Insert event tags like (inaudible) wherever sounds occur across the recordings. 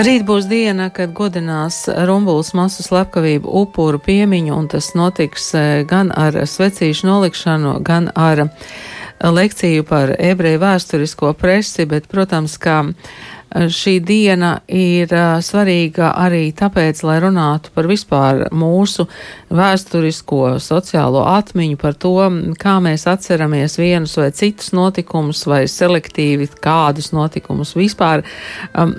Rīt būs diena, kad godinās Rumbulas masu slepkavību upuru piemiņu, un tas notiks eh, gan ar svecīšu nolikšanu, gan ar lekciju par ebreju vēsturisko presi, bet, protams, kā šī diena ir svarīga arī tāpēc, lai runātu par vispār mūsu vēsturisko sociālo atmiņu, par to, kā mēs atceramies vienus vai citus notikumus, vai selektīvi kādus notikumus vispār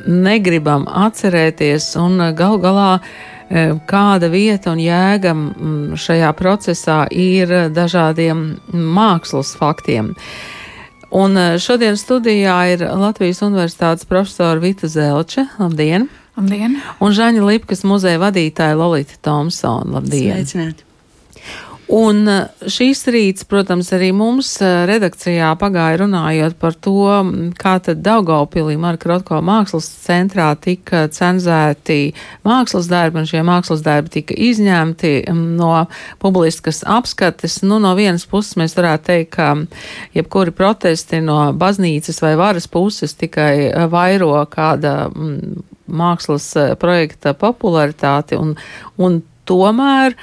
negribam atcerēties, un gal galā kāda vieta un jēga šajā procesā ir dažādiem mākslas faktiem. Un eh, šodien studijā ir Latvijas Universitātes profesora Vita Zelče. Labdien! Labdien! Un Žaņa Lipkas muzeja vadītāja Lolita Thompsona. Labdien! Sveicināti! Un eh, šīs rīts, protams, arī mums eh, redakcijā pagāja runājot par to, kā tad Daugaupilī Marka Rotko mākslas centrā tika cenzēti mākslas darbi, un šie mākslas darbi tika izņemti no publiskas apskates. Nu, no vienas puses mēs varētu teikt, ka jebkuri protesti no baznīcas vai varas puses tikai eh, vairo kāda mākslas projekta popularitāti, un, un tomēr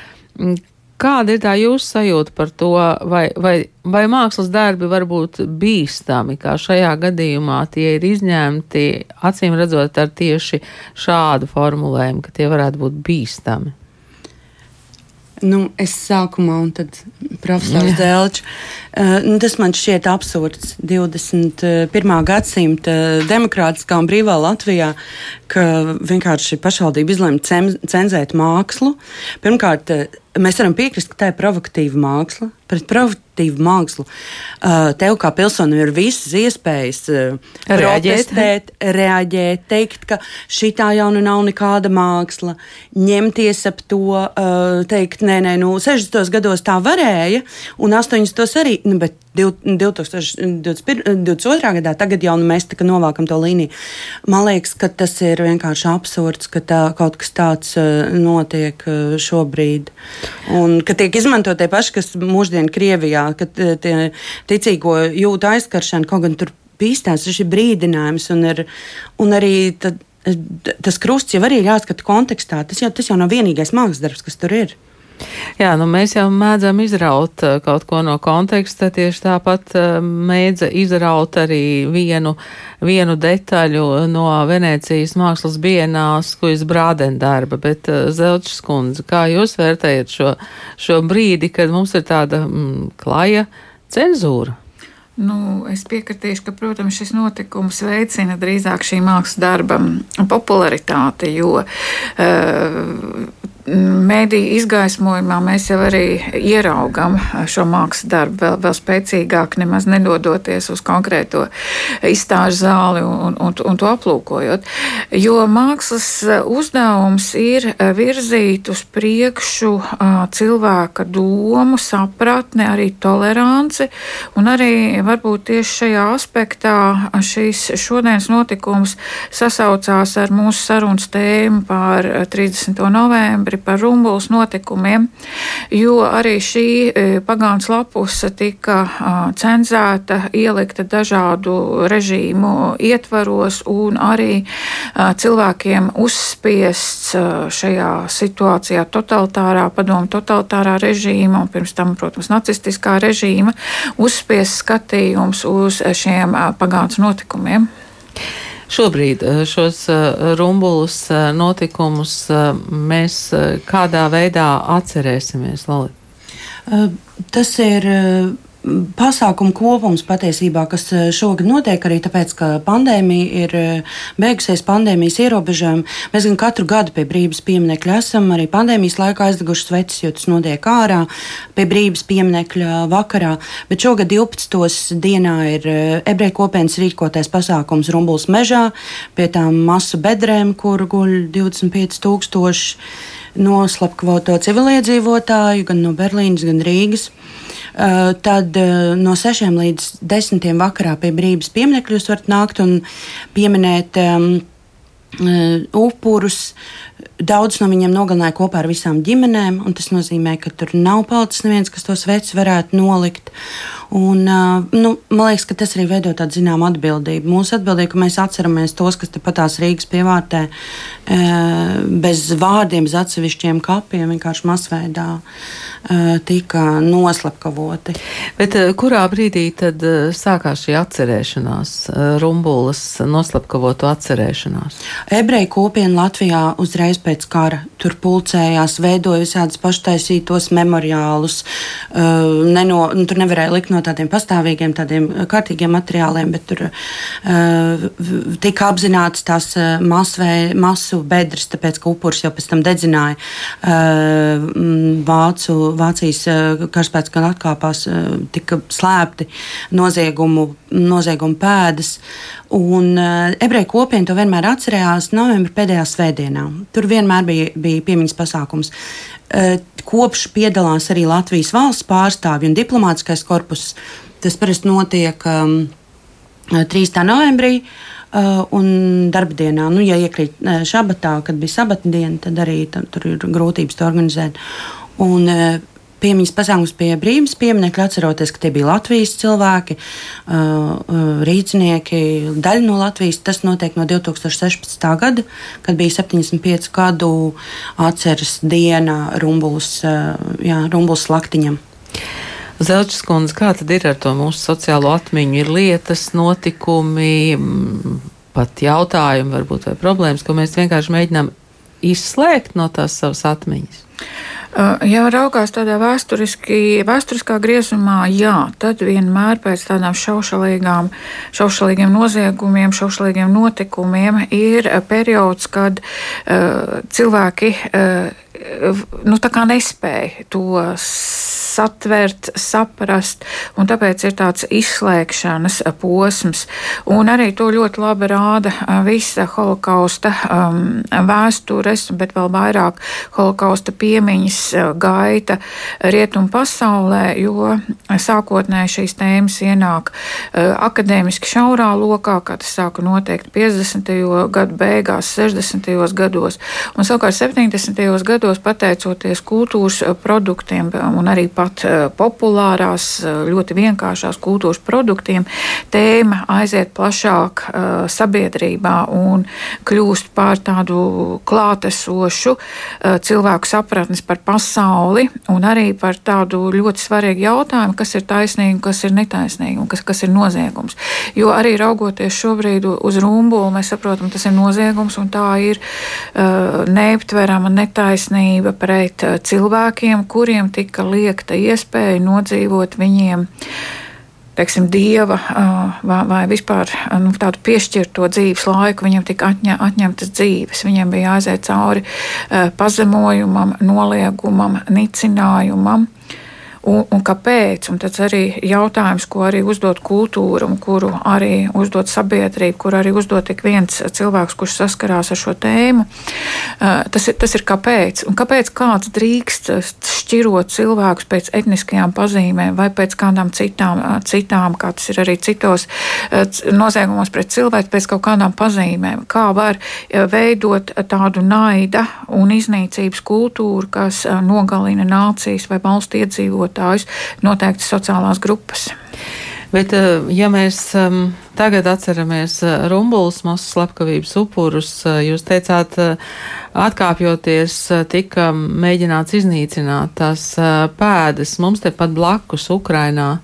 Kāda ir tā jūsu sajūta par to, vai, vai, vai mākslas darbi var būt bīstami, kā šajā gadījumā tie ir izņemti, acīm redzot ar tieši šādu formulējumu, ka tie varētu būt bīstami? Nu, es sākumā, un tad profesors (laughs) Dēlčs. Uh, nu, tas man šķiet absurds 21. gadsimta demokrātiskā un brīvā Latvijā, ka vienkārši pašvaldība izlēma cenzēt mākslu. Pirmkārt, mēs varam piekrist, ka tā ir provokatīva māksla. Pret provokatīvu mākslu uh, tev kā pilsonim ir visas iespējas uh, protestēt, reaģēt, teikt, ka šī tā jau nu nav nekāda māksla, ņemties ap to, uh, teikt, nē, nē, nu, 60. gados tā varēja, un 80. arī, nu, bet 2022. gadā, tagad jau nu, mēs novākam to līniju. Man liekas, ka tas ir vienkārši absurds, ka tā, kaut kas tāds uh, notiek uh, šobrīd. Un ka tiek izmantot tie paši, kas mūždien Krievijā, ka tie ticīgo jūtu aizskaršana, kaut gan tur bīstās, tas ir brīdinājums un, ir, un arī tad, tas krusts jau arī jāskata kontekstā. Tas jau, tas jau nav vienīgais mākslas darbs, kas tur ir. Jā, nu mēs jau mēdzam izraut eh, kaut ko no konteksta, tieši tāpat eh, mēdza izraut arī vienu, vienu detaļu no Venecijas mākslas bienās, kujas brādena darba, bet eh, Zelčs kundze, kā jūs vērtējat šo, šo brīdi, kad mums ir tāda mm, klaja cenzūra? Nu, es piekritīšu, ka, protams, šis notikums veicina drīzāk šī mākslas darba popularitāti, jo uh, Mēdīju izgaismojumā mēs jau arī ieraugam šo mākslas darbu vēl, vēl spēcīgāk, nemaz nedodoties uz konkrēto izstāžu zāli un, un, un to aplūkojot. Jo mākslas uzdevums ir virzīt uz priekšu cilvēka domu, sapratni, arī toleranci, un arī varbūt tieši šajā aspektā šīs šodienas notikums sasaucās ar mūsu sarunas tēmu par 30. novembri vēsturi par Rumbulas notikumiem, jo arī šī e, pagāns lapuse tika cenzēta, ielikta dažādu režīmu ietvaros un arī cilvēkiem uzspiests šajā situācijā totalitārā, padomu totalitārā režīma un pirms tam, protams, nacistiskā režīma uzspiests skatījums uz šiem pagāns notikumiem. Šobrīd eh, šos eh, rumbulus eh, notikumus mēs kādā veidā atcerēsimies, Lalita? Tas ir pasākumu kopums patiesībā, kas eh, šogad notiek arī tāpēc, ka pandēmija ir eh, beigusies, pandēmijas ierobežojumi. Mēs gan katru gadu pie brīvības pieminiekļa esam arī pandēmijas laikā aizdeguši sveces, jo tas notiek ārā pie brīvības pieminiekļa vakarā. Bet šogad 12. dienā ir eh, ebreju kopienas rīkotais pasākums Rumbuls mežā pie tām masu bedrēm, kur guļ 25 tūkstoši noslapkavoto civiliedzīvotāju gan no Berlīnas, gan Rīgas. Uh, tad uh, no 6 līdz 10 vakarā pie brīvības pieminiekļus varat nākt un pieminēt um, upurus. Daudz no viņiem nogalināja kopā ar visām ģimenēm, un tas nozīmē, ka tur nav palicis neviens, kas tos vecs varētu nolikt. Un, nu, man liekas, ka tas arī veido tādu zināmu atbildību. Mūsu atbildība, ka mēs atceramies tos, kas tepat tās Rīgas pievārtē, bez vārdiem, bez atsevišķiem kapiem, vienkārši masveidā tika noslapkavoti. Bet kurā brīdī tad sākās šī atcerēšanās, rumbulas noslapkavotu atcerēšanās? Ebreju kopiena Latvijā uzreiz pēc kara tur pulcējās, veidoja visādus paštaisītos memoriālus. Neno, nu, tur nevarēja likt no no tādiem pastāvīgiem, tādiem eh, kārtīgiem materiāliem, bet tur uh, tika apzināts tās eh, masvei, masu bedres, tāpēc ka upuris jau pēc tam dedzināja uh, Vācu, Vācijas karaspēks, kad atkāpās, tika slēpti noziegumu, noziegumu pēdas. Un uh, ebreju kopiena to vienmēr atcerējās novembra pēdējā svētdienā. Tur vienmēr bija, bija piemiņas pasākums. Uh, kopš piedalās arī Latvijas valsts pārstāvji un diplomātskais korpus. Tas parasti notiek um, 3. novembrī. Uh, un darbdienā, nu, ja iekrīt šabatā, kad bija sabata diena, tad arī tam, tur ir grūtības to organizēt. Un, piemiņas pasākums pie brīvības pieminiekļa, atceroties, ka tie bija Latvijas cilvēki, rīznieki, daļa no Latvijas. Tas notiek no 2016. gada, kad bija 75 gadu atceres diena Rumbuls, uh, jā, Rumbuls laktiņam. Zelčs kundze, kā tad ir ar to mūsu sociālo atmiņu? Ir lietas, notikumi, pat jautājumi, varbūt vai problēmas, ko mēs vienkārši mēģinām izslēgt no tās savas atmiņas. Ja raugās tādā vēsturiskā griezumā, jā, tad vienmēr pēc tādām šaušalīgiem noziegumiem, šaušalīgiem notikumiem ir periods, kad uh, cilvēki uh, nu, nespēja to satvert, saprast, un tāpēc ir tāds izslēgšanas posms. Un arī to ļoti labi rāda visa holokausta um, vēstures, bet vēl vairāk holokausta piemiņas gaita rietumu pasaulē, jo sākotnēji šīs tēmas ienāk uh, akadēmiski šaurā lokā, kā tas sāka noteikti 50. gadu beigās, 60. gados, un savukārt 70. gados pateicoties kultūras produktiem un arī pat eh, populārās, eh, ļoti vienkāršās kultūras produktiem, tēma aiziet plašāk eh, sabiedrībā un kļūst par tādu klātesošu cilvēku sapratnes par pasauli un arī par tādu ļoti svarīgu jautājumu, kas ir taisnīgi kas ir netaisnīgi un kas, kas ir noziegums. Jo arī raugoties šobrīd uz rumbulu, mēs saprotam, tas ir noziegums un tā ir uh, neaptverama netaisnība pret cilvēkiem, kuriem tika liekta iespēju nodzīvot viņiem teiksim, dieva vai, vai vispār nu, tādu piešķirto dzīves laiku, viņam tika atņa, atņemtas dzīves. Viņiem bija jāiziet cauri pazemojumam, noliegumam, nicinājumam. Un, un kāpēc? Un tas arī jautājums, ko arī uzdod kultūra, un kuru arī uzdod sabiedrība, kur arī uzdod ik viens cilvēks, kurš saskarās ar šo tēmu. Tas ir, tas ir kāpēc. Un kāpēc kāds drīkst šķirot cilvēkus pēc etniskajām pazīmēm vai pēc kādām citām, citām kā tas ir arī citos noziegumos pret cilvēku, pēc kaut kādām pazīmēm. Kā var veidot tādu naida un iznīcības kultūru, kas nogalina nācijas vai valstu iedzīvotāju iedzīvotājus noteikti sociālās grupas. Bet, eh, ja mēs um, tagad atceramies eh, Rumbulas masas slepkavības upurus, eh, jūs teicāt, atkāpjoties, tika mēģināts iznīcināt tās pēdas mums tepat blakus Ukrainā.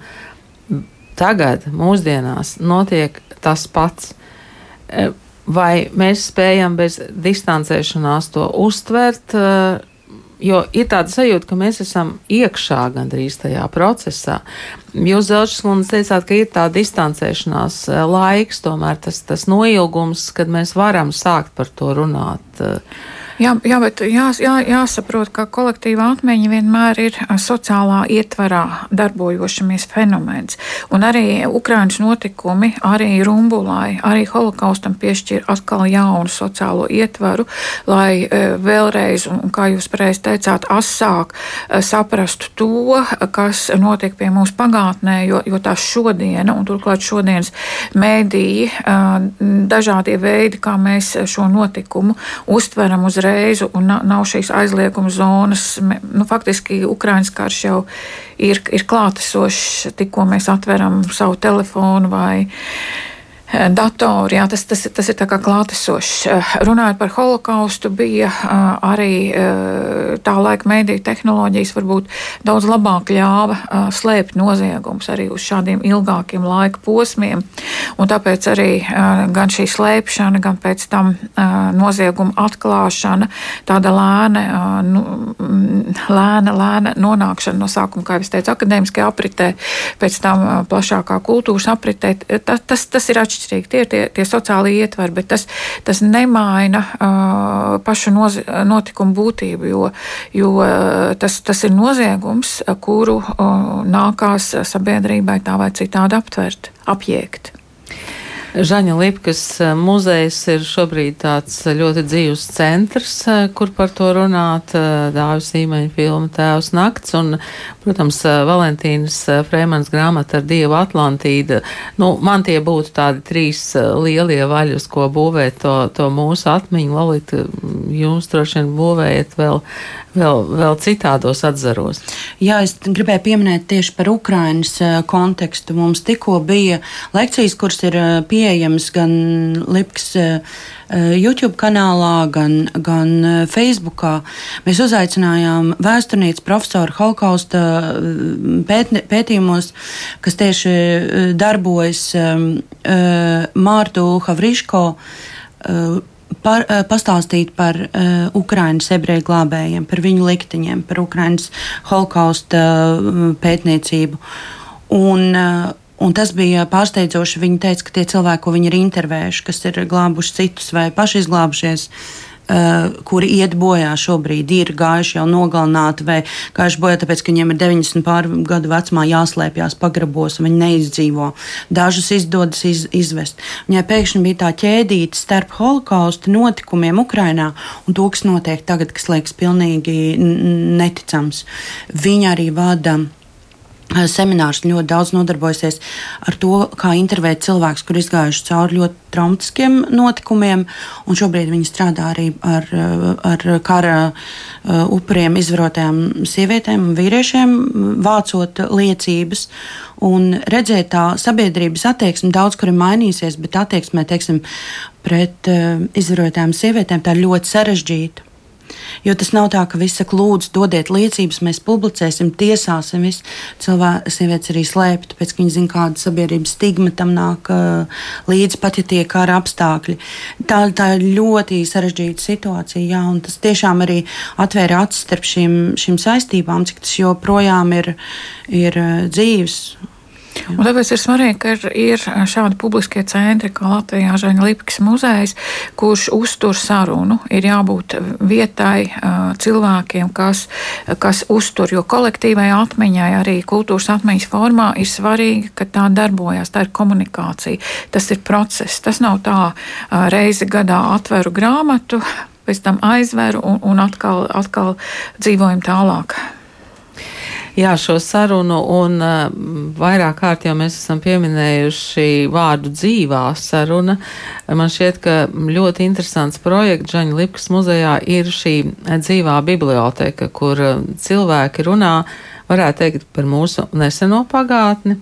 Tagad, mūsdienās, notiek tas pats. Vai mēs spējam bez distancēšanās to uztvert? Jo ir tāda sajūta, ka mēs esam iekšā gandrīz tajā procesā. Jūs, Zelčs, mums teicāt, ka ir tā distancēšanās eh, laiks, tomēr tas, tas noilgums, kad mēs varam sākt par to runāt. Uh, Jā, jā bet jā, jā, jāsaprot, ka kolektīva atmiņa vienmēr ir sociālā ietvarā darbojošamies fenomens. Un arī Ukraiņas notikumi, arī Rumbulai, arī holokaustam piešķir atkal jaunu sociālo ietvaru, lai vēlreiz, un kā jūs pareizi teicāt, asāk saprastu to, kas notiek pie mūsu pagātnē jo, jo tā šodiena un turklāt šodienas mēdīji, dažādie veidi, kā mēs šo notikumu uztveram uzreiz, un nav šīs aizlieguma zonas. Nu, faktiski Ukraiņas karš jau ir, ir klātesošs, tikko mēs atveram savu telefonu vai Eh, datori. Jā, tas, tas, tas ir klātesošs. Eh, runājot par holokaustu, bija eh, arī tā laika mēdīju tehnoloģijas varbūt daudz labāk ļāva slēpt noziegumus arī uz šādiem ilgākiem laika posmiem. Un tāpēc arī gan šī slēpšana, gan pēc tam nozieguma atklāšana, tāda lēna, nu, lēna, lēna nonākšana no sākuma, kā jau es teicu, akadēmiskajā apritē, pēc tam plašākā kultūras apritē, tas, tas, tas ir atšķirīgi atšķirīgi. Tie ir tie, tie sociālie ietvari, bet tas, tas nemaina uh, pašu noz, notikumu būtību, jo, jo tas, tas ir noziegums, kuru uh, nākās sabiedrībai tā vai citādi aptvert, apjēgt. Žaņa Lipkas eh, muzejs ir šobrīd tāds ļoti dzīves centrs, eh, kur par to runāt. Eh, Dāvis īmeņa filma Tēvs nakts un, protams, Valentīnas Frēmans grāmata ar Dievu Atlantīdu. Nu, man tie būtu tādi trīs lielie vaļi, uz ko būvēt to, to mūsu atmiņu. Lalita, jūs droši vien būvējat vēl, vēl, vēl citādos atzaros. Jā, es gribēju pieminēt tieši par Ukrainas kontekstu. Mums tikko bija lekcijas, kuras ir pieejamas pieejams gan Lipks eh, eh, YouTube kanālā, gan, gan eh, Facebookā. Mēs uzaicinājām vēsturnieci profesoru holokausta pēt, pētījumos, kas tieši darbojas Mārtu Havriško par, pastāstīt par uh, Ukraiņas ebreju glābējiem, par viņu likteņiem, par Ukraiņas holokausta uh, pētniecību. Un, uh, Un tas bija pārsteidzoši. Viņi teica, ka tie cilvēki, ko viņi ir intervējuši, kas ir glābuši citus vai paši izglābušies, uh, kuri iet bojā šobrīd, ir gājuši jau nogalināti vai gājuši bojā, tāpēc, ka viņiem ir 90 pāri gadu vecumā jāslēpjas pagrabos, viņi neizdzīvo. Dažus izdodas iz, izvest. Viņai pēkšņi bija tā ķēdīte starp holokausta notikumiem Ukrajinā un to, kas notiek tagad, kas liekas pilnīgi neticams. Viņa arī vada Eh, seminārs ļoti daudz nodarbojasies ar to, kā intervēt cilvēkus, kur izgājuši cauri ļoti traumatiskiem notikumiem, šobrīd viņi strādā arī ar, eh, ar kara eh, upuriem, izvarotajām sievietēm un vīriešiem, vācot liecības. Un redzēt, tā sabiedrības attieksme daudz kur ir mainījusies, bet attieksmē, teiksim, pret izvarotām sievietēm tā ir ļoti sarežģīta. Jo tas nav tā, ka visi lūdzu, dodiet liecības, mēs publicēsim, tiesāsim. Cilvēks, sievietes arī slēpj, tāpēc, ka viņi zina, kāda sabiedrības stigma tam nāk līdzi, pat ja tie kara apstākļi. Tā, tā ir ļoti sarežģīta situācija, jā, un tas tiešām arī atvēra acis starp šīm, šīm saistībām, cik tas joprojām ir, ir dzīves Un tāpēc ir svarīgi, ka ir, ir šādi publiskie centri, kā Latvijā Žaņa Lipkas muzejs, kurš uztur sarunu. Ir jābūt vietai cilvēkiem, kas, kas uztur, jo kolektīvai atmiņai arī kultūras atmiņas formā ir svarīgi, ka tā darbojas, tā ir komunikācija, tas ir process. Tas nav tā reizi gadā atveru grāmatu, pēc tam aizveru un, un atkal, atkal dzīvojam tālāk. Jā, šo sarunu un uh, vairāk kārt jau mēs esam pieminējuši vārdu dzīvā saruna. Man šķiet, ka ļoti interesants projekts Žaņa Lipkas muzejā ir šī dzīvā biblioteka, kur cilvēki runā, varētu teikt, par mūsu neseno pagātni.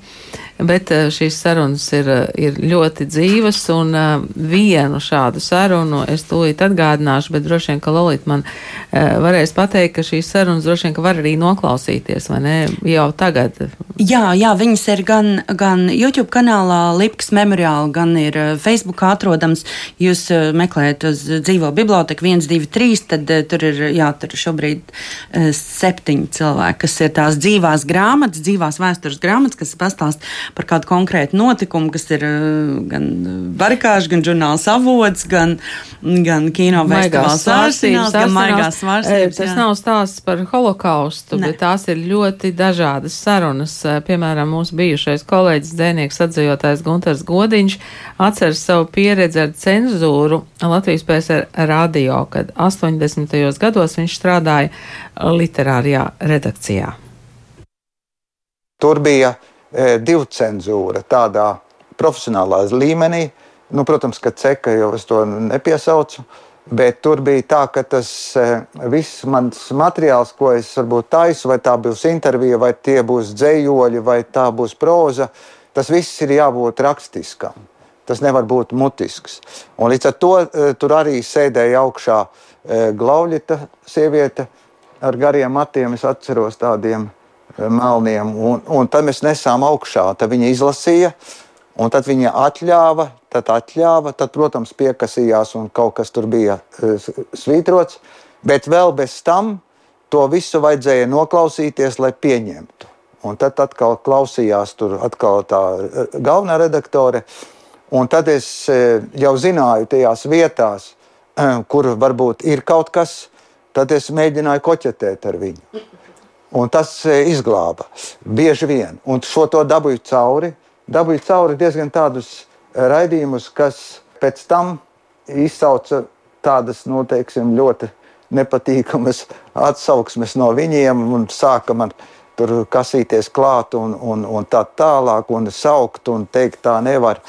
Bet eh, šīs sarunas ir, eh, ir ļoti dzīvas, un eh, vienu šādu sarunu es tūlīt atgādināšu, bet droši vien, ka Lolita man varēs pateikt, ka šīs sarunas droši vien, ka var arī noklausīties, vai ne, jau tagad. Jā, jā, viņas ir gan, gan YouTube kanālā Lipkas memoriāli, gan ir Facebookā atrodams. Jūs meklējat uz dzīvo biblioteku 1, 2, 3, tad tur ir, jā, tur šobrīd septiņi cilvēki, kas ir tās dzīvās grāmatas, dzīvās vēstures grāmatas, kas pastāst par kādu konkrētu notikumu, kas ir eh, gan barikāžu, gan žurnāls avots, gan, gan kino festivāls svārstības, gan maigās svārstības. Tas jā. nav stāsts par holokaustu, ne. bet tās ir ļoti dažādas sarunas. Eh, piemēram, mūsu bijušais kolēģis, dzēnieks, atzījotājs Gunters Godiņš atceras savu pieredzi ar cenzūru Latvijas PSR radio, kad 80. gados viņš strādāja literārajā redakcijā. Tur bija divu cenzūra tādā profesionālā līmenī. Nu, protams, ka ceka jau es to nepiesaucu. Bet tur bija tā, ka tas e, viss mans materiāls, ko es varbūt taisu, vai tā būs intervija, vai tie būs dzējoļi, vai tā būs proza, tas viss ir jābūt rakstiskam. Tas nevar būt mutisks. Un līdz ar to e, tur arī sēdēja augšā Glauļita sieviete ar gariem matiem. Es atceros tādiem melniem. Un, un tad mēs nesām augšā. Tad viņa izlasīja, un tad viņa atļāva tad atļāva, tad, protams, piekasījās un kaut kas tur bija e, svītrots. Bet vēl bez tam to visu vajadzēja noklausīties, lai pieņemtu. Un tad atkal klausījās tur atkal tā e, galvenā redaktore. Un tad es e, jau zināju tajās vietās, kur varbūt ir kaut kas, tad es mēģināju koķetēt ar viņu. Un tas izglāba bieži vien. Un šo to dabūju cauri. Dabūju cauri diezgan tādus raidījumus, kas pēc tam izsauca tādas nu, teiksim, ļoti nepatīkamas atsauksmes no viņiem un sāka man tur kasīties klāt un, un, un tā tālāk, un saukt un teikt, tā nevar.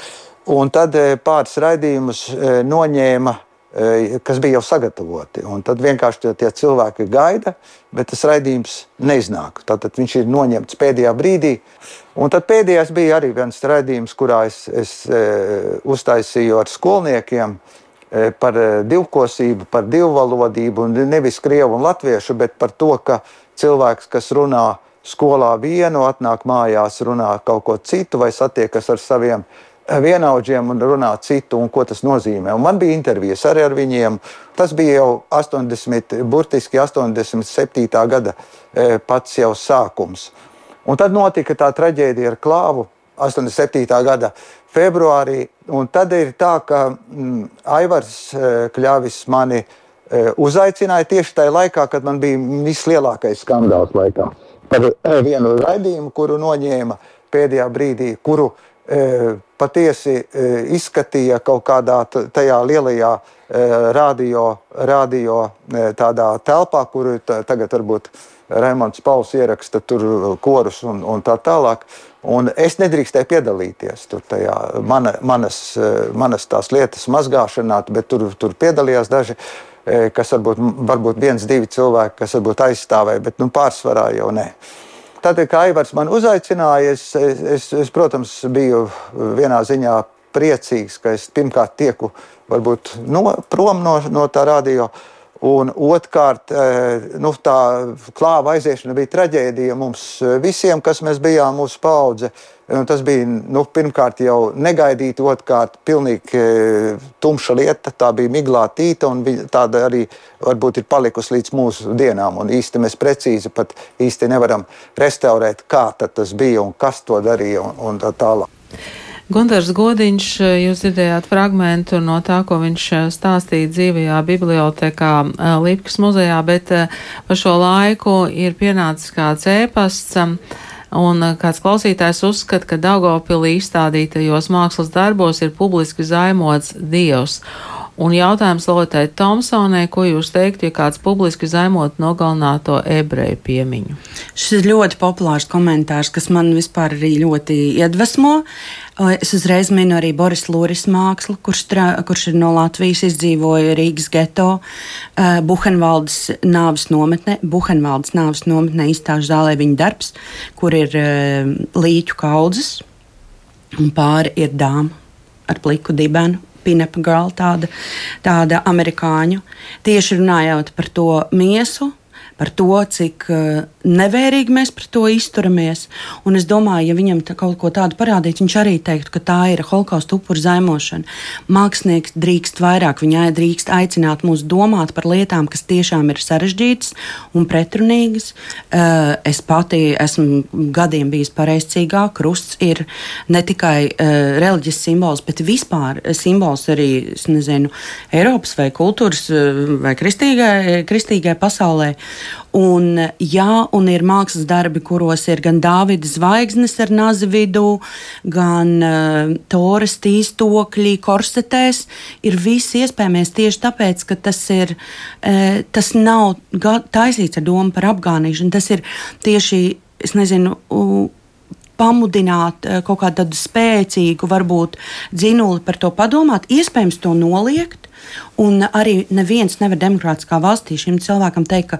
Un tad eh, pāris raidījumus eh, noņēma Eh, kas bija jau sagatavoti. Un tad vienkārši tie cilvēki gaida, bet tas raidījums neiznāk. Tātad viņš ir noņemts pēdējā brīdī. Un tad pēdējais bija arī viens raidījums, kurā es, es e, uztaisīju ar skolniekiem e, par divkosību, par divvalodību, nevis krievu un latviešu, bet par to, ka cilvēks, kas runā skolā vienu, atnāk mājās, runā kaut ko citu vai satiekas ar saviem vienaudžiem un runā citu, un ko tas nozīmē. Un man bija intervijas arī ar viņiem. Tas bija jau 80, burtiski 87. gada e, pats jau sākums. Un tad notika tā traģēdija ar klāvu 87. gada februārī. Un tad ir tā, ka mm, Aivars e, Kļāvis mani e, uzaicināja tieši tajā laikā, kad man bija vislielākais skandāls laikā. Par vienu raidījumu, kuru noņēma pēdējā brīdī, kuru patiesi izskatīja kaut kādā tajā lielajā radio, radio tādā telpā, kur tagad varbūt Raimons Pauls ieraksta tur korus un, un tā tālāk. Un es nedrīkstēju piedalīties tur tajā mana, manas, manas tās lietas mazgāšanā, bet tur, tur piedalījās daži, kas varbūt, varbūt viens, divi cilvēki, kas varbūt aizstāvēja, bet nu, pārsvarā jau ne. Tad, kad Aivars man uzaicināja, es, es, es, es, protams, biju vienā ziņā priecīgs, ka es pirmkārt tieku varbūt no, prom no, no tā radio. Un otrkārt, eh, nu, tā klāva aiziešana bija traģēdija mums visiem, kas mēs bijām, mūsu paudze. Tas bija nu, pirmkārt jau negaidīti, otrkārt, pilnīgi e, tumša lieta. Tā bija miglātīta un tāda arī varbūt ir palikusi līdz mūsu dienām. Un īsti mēs precīzi pat īsti nevaram restaurēt, kā tas bija un kas to darīja un, un tā tālāk. Gunārs Godiņš, jūs dzirdējāt fragment no tā, ko viņš stāstīja dzīvajā bibliotekā Līpkas muzejā, bet pa šo laiku ir pienācis kāds ēpasts Un eh, kāds klausītājs uzskata, ka Daugopilī izstādītajos mākslas darbos ir publiski zaimots Dievs. Un jautājums Lotai Tomsonai, ko jūs teiktu, ja kāds publiski zaimot nogalināto ebreju piemiņu? Šis ir ļoti populārs komentārs, kas man vispār arī ļoti iedvesmo. Es uzreiz minu arī Boris Lūris mākslu, kurš, strā, kurš ir no Latvijas, izdzīvoja Rīgas geto, uh, Buhenvaldes nāves nometnē. Buhenvaldes nāves nometnē izstāžu zālē viņa darbs, kur ir uh, līķu kaudzes, un pāri ir dāma ar pliku dibenu Pinepa Girl, tāda, tāda amerikāņu. Tieši runājot par to miesu, par to, cik uh, nevērīgi mēs pret to izturamies. Un es domāju, ja viņam kaut ko tādu parādītu, viņš arī teiktu, ka tā ir holokausta upuru zaimošana. Mākslinieks drīkst vairāk, viņai drīkst aicināt mūs domāt par lietām, kas tiešām ir sarežģītas un pretrunīgas. Uh, es pati esmu gadiem bijis pareizcīgā. Krusts ir ne tikai uh, reliģisks simbols, bet vispār simbols arī nezinu, Eiropas vai kultūras vai kristīgai, kristīgai pasaulē. Un, jā, un ir mākslas darbi, kuros ir gan Dāvida zvaigznes ar nazi vidū, gan uh, toras tīstokļi, korsetēs. Ir viss iespējamais tieši tāpēc, ka tas, ir, uh, tas nav taisīts ar domu par apgānīšanu. Tas ir tieši, es nezinu, uh, pamudināt kaut kādu tādu spēcīgu, varbūt dzinuli par to padomāt, iespējams to noliegt. Un arī neviens nevar demokrātiskā valstī šim cilvēkam teikt, ka,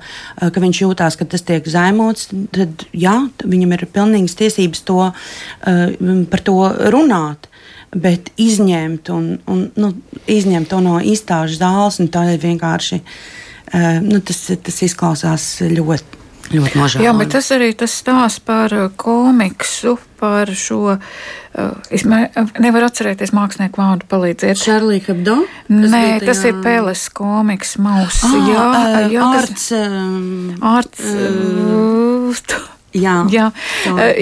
ka viņš jūtās, ka tas tiek zaimots. Tad jā, viņam ir pilnīgas tiesības to, par to runāt bet izņemt, un, un, nu, izņemt to no izstāžu zāles, un tā ir vienkārši nu, tas, tas izklausās ļoti. Ļoti nožēlojami. Jā, bet tas arī tas stāsts par eh, komiksu, par šo. Uh, es nevaru atcerēties mākslinieku vārdu palīdziet. Šarlīka Hebdo? Nē, tas ir Pēles komiks, Maus. Ah, jā, jā, ārts. Um, ārts. Uh, Jā, Jā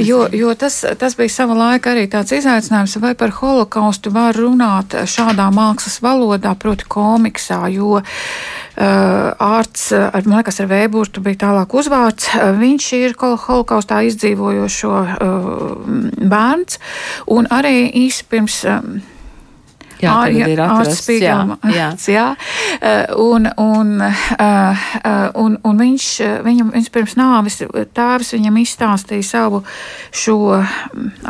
jo, jo tas, tas bija sava laika arī tāds izaicinājums, vai par holokaustu var runāt šādā mākslas valodā, proti komiksā, jo uh, ārts, ar, man liekas, ar Vēburtu bija tālāk uzvārds, viņš ir holokaustā izdzīvojošo bērns, un arī īsi pirms. Jā, jā, ir atrasts, jā, jā. jā. Un, un, un, un viņš, viņam, viņš pirms nāves tēvs viņam izstāstīja savu šo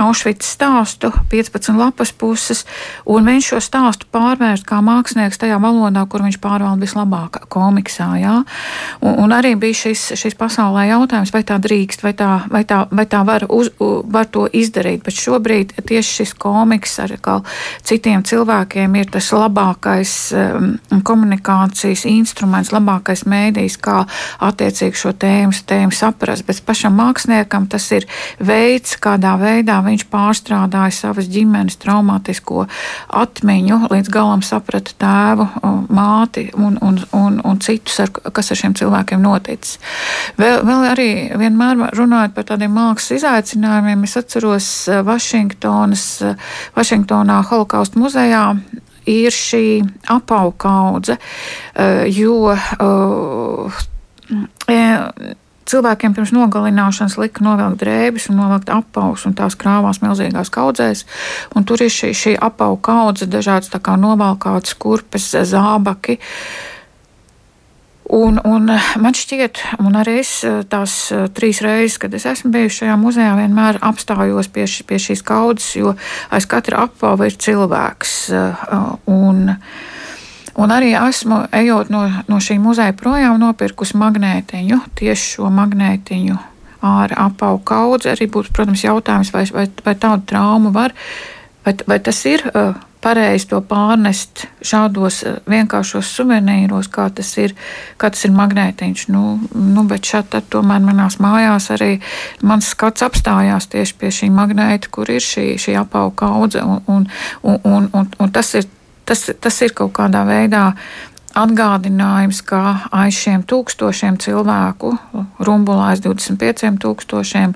Aušvicu stāstu, 15 lapas puses, un viņš šo stāstu pārvērst kā mākslinieks tajā valodā, kur viņš pārvalda vislabāk komiksā. Jā. Un, un arī bija šis, šis pasaulē jautājums, vai tā drīkst, vai tā, vai tā, vai tā var, uz, var to izdarīt, bet šobrīd tieši šis komiks ar citiem cilvēkiem cilvēkiem ir tas labākais um, komunikācijas instruments, labākais mēdījis, kā attiecīgi šo tēmu, tēmu saprast. Bet pašam māksliniekam tas ir veids, kādā veidā viņš pārstrādāja savas ģimenes traumātisko atmiņu, līdz galam saprata tēvu, māti un, un, un, un citus, ar, kas ar šiem cilvēkiem noticis. Vēl, vēl arī vienmēr runājot par tādiem mākslas izaicinājumiem, es atceros uh, Vašingtonas, uh, Vašingtonā Holokausta muzejā ir šī apaugaudze, eh, jo eh, cilvēkiem pirms nogalināšanas lika novilkt drēbes un novilkt apaus, un tās krāvās milzīgās kaudzēs. Tur ir šī, šī apauga kaudze, dažādas novalkātas kurpes, zābaki. Uh, Un, un man šķiet, un arī es eh, tās eh, trīs reizes, kad es esmu bijusi šajā muzejā, vienmēr apstājos pie, š, pie šīs kaudzes, jo aiz katra apava ir cilvēks. Eh, un, un arī esmu, ejot no, no šī muzeja projām, nopirkusi magnētiņu, tieši šo magnētiņu ar apavu kaudzi. Arī būtu, protams, jautājums, vai, vai, vai tādu traumu var, vai, vai tas ir. Uh, pareizi to pārnest šādos eh, vienkāršos suvenīros, kā tas ir, kā tas ir magnētiņš. Nu, nu, bet šeit tomēr manās mājās arī mans skats apstājās tieši pie šī magnēta, kur ir šī, šī apauga kaudze, un, un, un, un, un, un tas, ir, tas, tas ir kaut kādā veidā atgādinājums, ka aiz šiem tūkstošiem cilvēku, rumbulā aiz 25 tūkstošiem,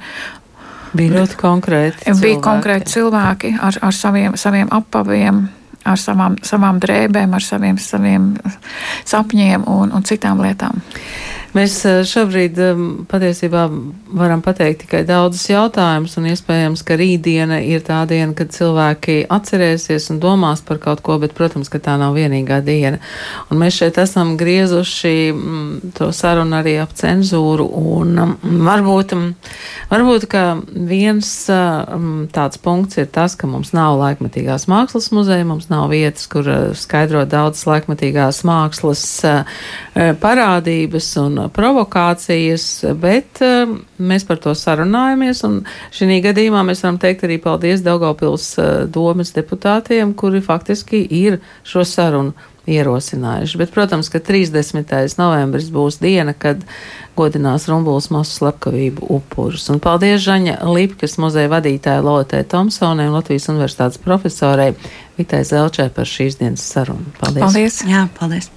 Bija ļoti konkrēti. Cilvēki. Bija konkrēti cilvēki ar, ar saviem, saviem apaviem, ar savām, savām drēbēm, ar saviem, saviem sapņiem un, un citām lietām. Mēs eh, šobrīd eh, patiesībā varam pateikt tikai daudzus jautājumus, un iespējams, ka rītdiena ir tā diena, kad cilvēki atcerēsies un domās par kaut ko, bet, protams, ka tā nav vienīgā diena. Un mēs šeit esam griezuši mm, to sarunu arī ap cenzūru, un mm, varbūt, mm, varbūt ka viens tāds punkts ir tas, ka mums nav laikmatīgās mākslas muzeja, mums nav vietas, kur eh, skaidrot daudzas laikmatīgās mākslas parādības un provokācijas, bet um, mēs par to sarunājamies. Šī gadījumā mēs varam teikt arī paldies Daugopils uh, domas deputātiem, kuri faktiski ir šo sarunu ierosinājuši. Bet, protams, ka 30. novembris būs diena, kad godinās Rumbulas masu slepkavību upurus. Un paldies Žaņa Lipkas muzeja vadītāja Lotē Tomsonē un Latvijas universitātes profesorei Vitai Zelčai par šīs dienas sarunu. Paldies! Paldies! Jā, paldies!